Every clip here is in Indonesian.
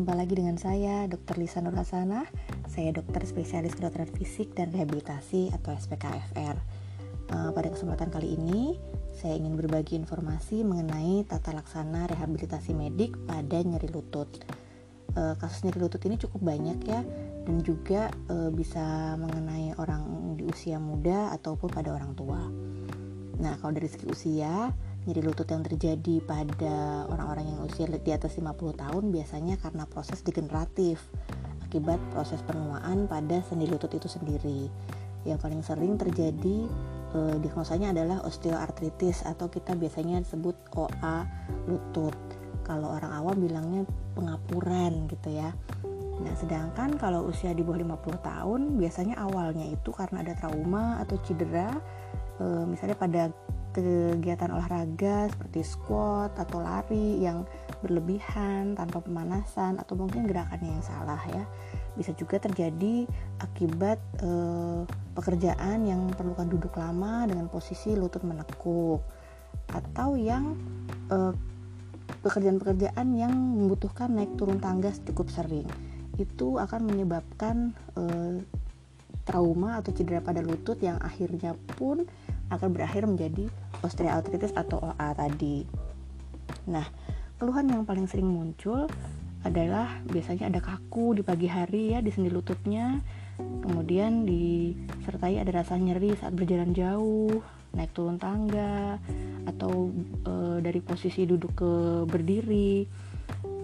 Jumpa lagi dengan saya, Dr. Lisa Nurhasana. Saya dokter spesialis kedokteran fisik dan rehabilitasi atau SPKFR. Uh, pada kesempatan kali ini, saya ingin berbagi informasi mengenai tata laksana rehabilitasi medik pada nyeri lutut. Uh, kasus nyeri lutut ini cukup banyak ya, dan juga uh, bisa mengenai orang di usia muda ataupun pada orang tua. Nah, kalau dari segi usia, nyeri lutut yang terjadi pada orang-orang yang usia di atas 50 tahun biasanya karena proses degeneratif akibat proses penuaan pada sendi lutut itu sendiri. Yang paling sering terjadi eh, diagnosanya adalah osteoartritis atau kita biasanya sebut OA lutut. Kalau orang awam bilangnya pengapuran gitu ya. Nah, sedangkan kalau usia di bawah 50 tahun biasanya awalnya itu karena ada trauma atau cedera e, misalnya pada kegiatan olahraga seperti squat atau lari yang berlebihan tanpa pemanasan atau mungkin gerakannya yang salah ya. Bisa juga terjadi akibat eh, pekerjaan yang perlukan duduk lama dengan posisi lutut menekuk atau yang eh, pekerjaan-pekerjaan yang membutuhkan naik turun tangga cukup sering. Itu akan menyebabkan eh, trauma atau cedera pada lutut yang akhirnya pun akan berakhir menjadi osteoartritis atau OA tadi. Nah, keluhan yang paling sering muncul adalah biasanya ada kaku di pagi hari ya di sendi lututnya, kemudian disertai ada rasa nyeri saat berjalan jauh, naik turun tangga, atau e, dari posisi duduk ke berdiri.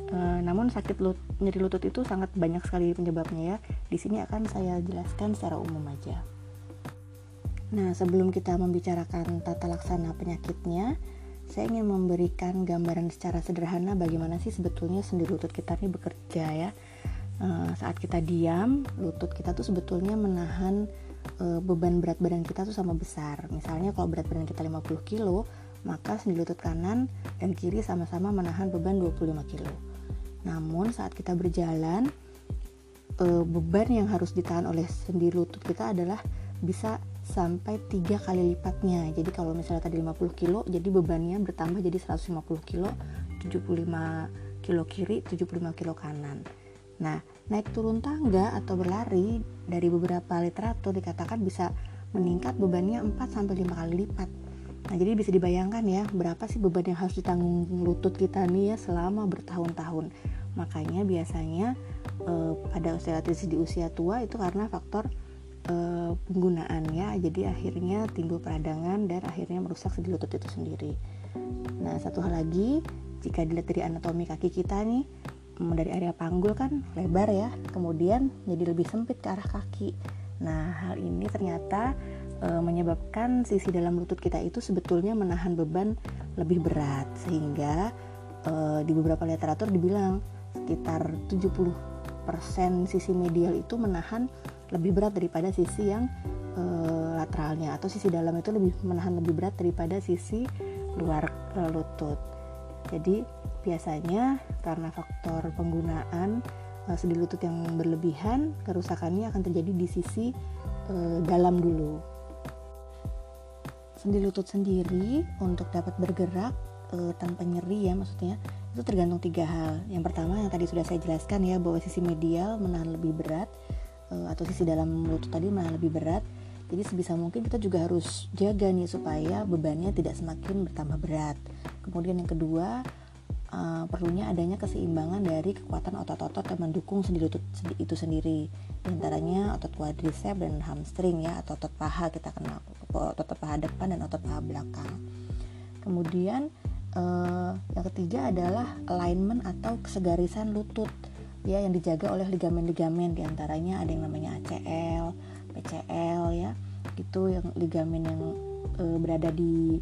E, namun sakit lut, nyeri lutut itu sangat banyak sekali penyebabnya ya. Di sini akan saya jelaskan secara umum aja. Nah, sebelum kita membicarakan tata laksana penyakitnya, saya ingin memberikan gambaran secara sederhana bagaimana sih sebetulnya sendi lutut kita ini bekerja ya. Uh, saat kita diam, lutut kita tuh sebetulnya menahan uh, beban berat badan kita tuh sama besar. Misalnya kalau berat badan kita 50 kg, maka sendi lutut kanan dan kiri sama-sama menahan beban 25 kg. Namun saat kita berjalan, uh, beban yang harus ditahan oleh sendi lutut kita adalah bisa sampai tiga kali lipatnya. Jadi kalau misalnya tadi 50 kilo jadi bebannya bertambah jadi 150 kilo 75 kilo kiri 75 kilo kanan. Nah naik turun tangga atau berlari dari beberapa literatur dikatakan bisa meningkat bebannya 4 sampai 5 kali lipat. Nah jadi bisa dibayangkan ya berapa sih beban yang harus ditanggung lutut kita nih ya selama bertahun-tahun. Makanya biasanya eh, pada osteoartritis di usia tua itu karena faktor uh, penggunaannya jadi akhirnya timbul peradangan dan akhirnya merusak sendi lutut itu sendiri. Nah satu hal lagi jika dilihat dari anatomi kaki kita nih mm, dari area panggul kan lebar ya kemudian jadi lebih sempit ke arah kaki. Nah hal ini ternyata e, menyebabkan sisi dalam lutut kita itu sebetulnya menahan beban lebih berat. Sehingga e, di beberapa literatur dibilang sekitar 70% sisi medial itu menahan lebih berat daripada sisi yang e, lateralnya atau sisi dalam itu lebih menahan lebih berat daripada sisi luar e, lutut. Jadi biasanya karena faktor penggunaan e, sendi lutut yang berlebihan, kerusakannya akan terjadi di sisi e, dalam dulu. Sendi lutut sendiri untuk dapat bergerak e, tanpa nyeri ya maksudnya itu tergantung tiga hal. Yang pertama yang tadi sudah saya jelaskan ya bahwa sisi medial menahan lebih berat atau sisi dalam lutut tadi malah lebih berat. Jadi sebisa mungkin kita juga harus jaga nih supaya bebannya tidak semakin bertambah berat. Kemudian yang kedua uh, perlunya adanya keseimbangan dari kekuatan otot-otot yang mendukung sendi lutut itu sendiri. Di antaranya otot quadriceps dan hamstring ya atau otot paha kita kenal otot paha depan dan otot paha belakang. Kemudian uh, yang ketiga adalah alignment atau kesegarisan lutut ya yang dijaga oleh ligamen-ligamen di antaranya ada yang namanya ACL, PCL ya. Itu yang ligamen yang e, berada di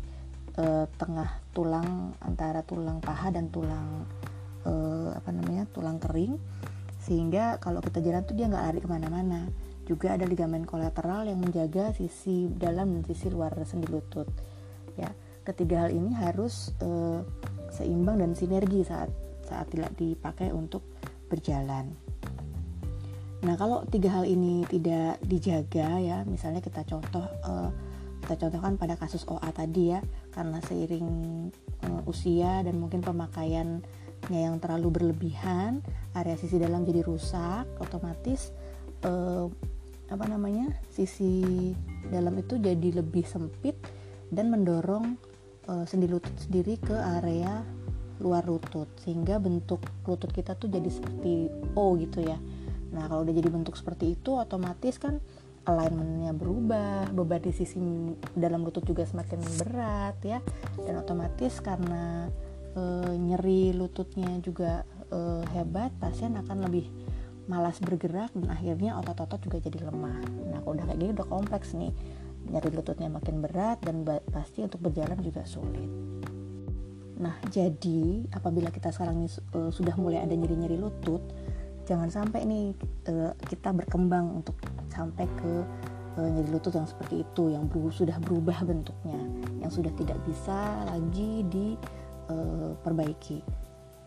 e, tengah tulang antara tulang paha dan tulang e, apa namanya tulang kering. Sehingga kalau kita jalan tuh dia nggak lari ke mana-mana. Juga ada ligamen kolateral yang menjaga sisi dalam dan sisi luar sendi lutut ya. Ketiga hal ini harus e, seimbang dan sinergi saat saat tidak dipakai untuk berjalan. Nah, kalau tiga hal ini tidak dijaga ya, misalnya kita contoh uh, kita contohkan pada kasus OA tadi ya, karena seiring uh, usia dan mungkin pemakaian yang terlalu berlebihan area sisi dalam jadi rusak otomatis uh, apa namanya sisi dalam itu jadi lebih sempit dan mendorong uh, sendi lutut sendiri ke area luar lutut sehingga bentuk lutut kita tuh jadi seperti O gitu ya. Nah kalau udah jadi bentuk seperti itu otomatis kan alignmentnya berubah beban di sisi dalam lutut juga semakin berat ya. Dan otomatis karena e, nyeri lututnya juga e, hebat pasien akan lebih malas bergerak dan akhirnya otot-otot juga jadi lemah. Nah kalau udah kayak gini udah kompleks nih. Nyeri lututnya makin berat dan pasti untuk berjalan juga sulit nah jadi apabila kita sekarang ini uh, sudah mulai ada nyeri-nyeri lutut jangan sampai nih uh, kita berkembang untuk sampai ke uh, nyeri lutut yang seperti itu yang ber sudah berubah bentuknya yang sudah tidak bisa lagi diperbaiki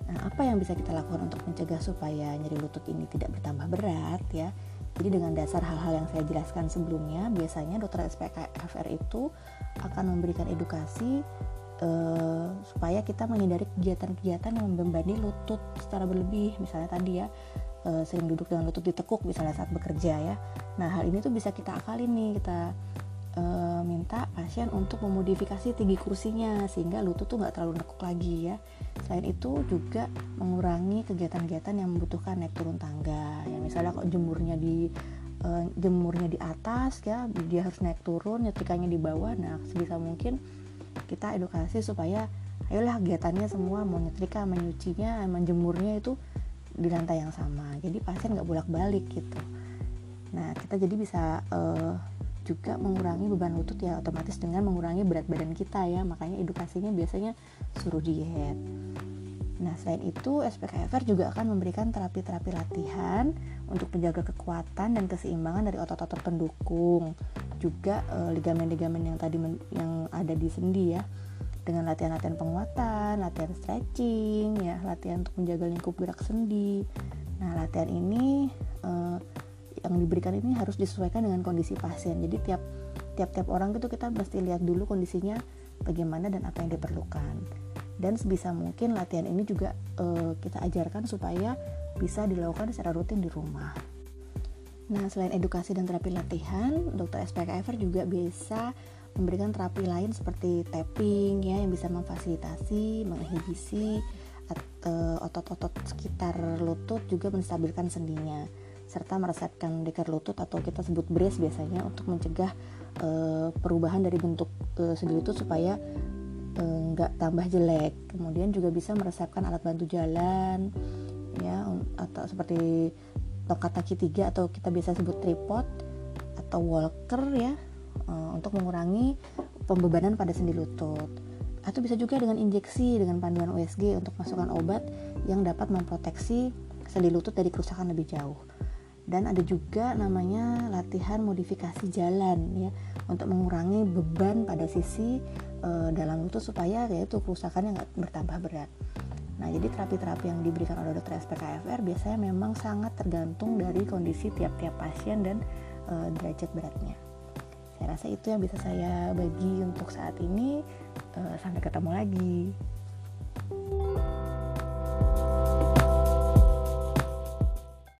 Nah, apa yang bisa kita lakukan untuk mencegah supaya nyeri lutut ini tidak bertambah berat ya? Jadi dengan dasar hal-hal yang saya jelaskan sebelumnya, biasanya dokter SPK FR itu akan memberikan edukasi uh, supaya kita menghindari kegiatan-kegiatan yang membebani lutut secara berlebih. Misalnya tadi ya, uh, sering duduk dengan lutut ditekuk misalnya saat bekerja ya. Nah hal ini tuh bisa kita akalin nih, kita e, minta pasien untuk memodifikasi tinggi kursinya sehingga lutut tuh nggak terlalu nekuk lagi ya. Selain itu juga mengurangi kegiatan-kegiatan yang membutuhkan naik turun tangga. Ya misalnya kok jemurnya di jemurnya di atas ya, dia harus naik turun, nyetrikanya di bawah. Nah sebisa mungkin kita edukasi supaya ayolah kegiatannya semua mau nyetrika, menyucinya, menjemurnya itu di lantai yang sama. Jadi pasien nggak bolak-balik gitu. Nah kita jadi bisa uh, juga mengurangi beban lutut ya otomatis dengan mengurangi berat badan kita ya makanya edukasinya biasanya suruh diet nah selain itu SPKFR juga akan memberikan terapi-terapi latihan untuk menjaga kekuatan dan keseimbangan dari otot-otot pendukung juga e, ligamen-ligamen yang tadi yang ada di sendi ya dengan latihan-latihan penguatan, latihan stretching, ya latihan untuk menjaga lingkup gerak sendi. Nah latihan ini e, yang diberikan ini harus disesuaikan dengan kondisi pasien jadi tiap tiap tiap orang itu kita mesti lihat dulu kondisinya bagaimana dan apa yang diperlukan dan sebisa mungkin latihan ini juga uh, kita ajarkan supaya bisa dilakukan secara rutin di rumah. Nah, selain edukasi dan terapi latihan, dokter SPKFR juga bisa memberikan terapi lain seperti tapping ya yang bisa memfasilitasi, menginhibisi eh, otot-otot sekitar lutut juga menstabilkan sendinya serta meresepkan dekat lutut atau kita sebut brace biasanya untuk mencegah uh, perubahan dari bentuk uh, sendi lutut supaya nggak tambah jelek. Kemudian juga bisa meresepkan alat bantu jalan ya atau seperti tokat kaki tiga atau kita biasa sebut tripod atau walker ya uh, untuk mengurangi pembebanan pada sendi lutut atau bisa juga dengan injeksi dengan panduan USG untuk masukkan obat yang dapat memproteksi sendi lutut dari kerusakan lebih jauh dan ada juga namanya latihan modifikasi jalan ya untuk mengurangi beban pada sisi e, dalam lutut supaya yaitu kerusakannya nggak bertambah berat. Nah jadi terapi-terapi yang diberikan oleh dokter SPKFR biasanya memang sangat tergantung dari kondisi tiap-tiap pasien dan e, derajat beratnya. Saya rasa itu yang bisa saya bagi untuk saat ini. E, sampai ketemu lagi.